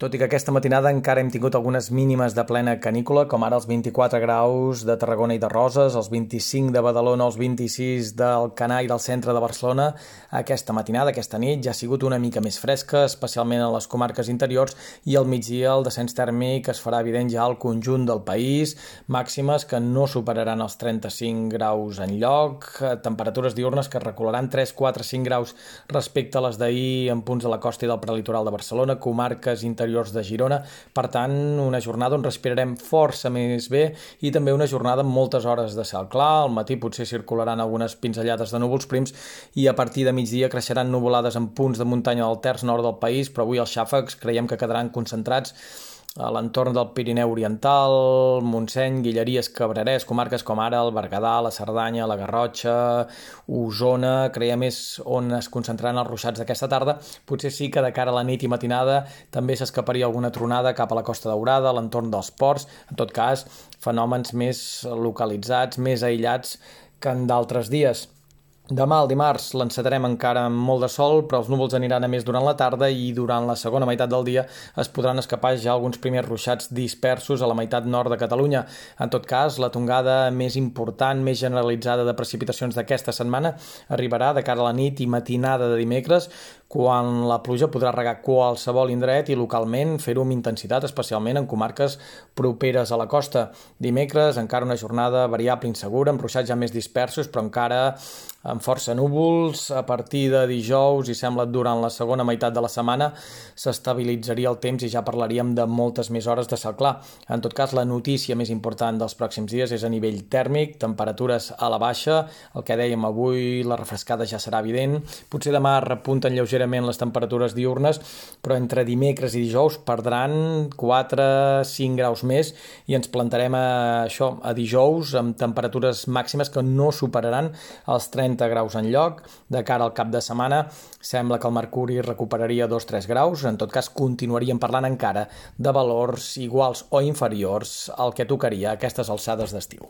Tot i que aquesta matinada encara hem tingut algunes mínimes de plena canícula, com ara els 24 graus de Tarragona i de Roses, els 25 de Badalona, els 26 del Canà i del centre de Barcelona, aquesta matinada, aquesta nit, ja ha sigut una mica més fresca, especialment a les comarques interiors, i al migdia el descens tèrmic es farà evident ja al conjunt del país, màximes que no superaran els 35 graus en lloc, temperatures diurnes que recularan 3, 4, 5 graus respecte a les d'ahir en punts de la costa i del prelitoral de Barcelona, comarques interiors interiors de Girona. Per tant, una jornada on respirarem força més bé i també una jornada amb moltes hores de cel clar. Al matí potser circularan algunes pinzellades de núvols prims i a partir de migdia creixeran nuvolades en punts de muntanya del terç nord del país, però avui els xàfecs creiem que quedaran concentrats a l'entorn del Pirineu Oriental, Montseny, Guilleries, Cabrerès, comarques com ara el Berguedà, la Cerdanya, la Garrotxa, Osona, creiem és on es concentraran els ruixats d'aquesta tarda. Potser sí que de cara a la nit i matinada també s'escaparia alguna tronada cap a la Costa Daurada, a l'entorn dels ports, en tot cas, fenòmens més localitzats, més aïllats que en d'altres dies. Demà, el dimarts, l'encetarem encara amb molt de sol, però els núvols aniran a més durant la tarda i durant la segona meitat del dia es podran escapar ja alguns primers ruixats dispersos a la meitat nord de Catalunya. En tot cas, la tongada més important, més generalitzada de precipitacions d'aquesta setmana arribarà de cara a la nit i matinada de dimecres, quan la pluja podrà regar qualsevol indret i localment fer-ho amb intensitat, especialment en comarques properes a la costa. Dimecres, encara una jornada variable insegura, amb ruixats ja més dispersos, però encara amb força núvols. A partir de dijous i sembla durant la segona meitat de la setmana s'estabilitzaria el temps i ja parlaríem de moltes més hores de cel clar. En tot cas, la notícia més important dels pròxims dies és a nivell tèrmic, temperatures a la baixa, el que dèiem avui, la refrescada ja serà evident. Potser demà repunten lleugerament lleugerament les temperatures diurnes, però entre dimecres i dijous perdran 4-5 graus més i ens plantarem a això a dijous amb temperatures màximes que no superaran els 30 graus en lloc. De cara al cap de setmana sembla que el mercuri recuperaria 2-3 graus, en tot cas continuaríem parlant encara de valors iguals o inferiors al que tocaria a aquestes alçades d'estiu.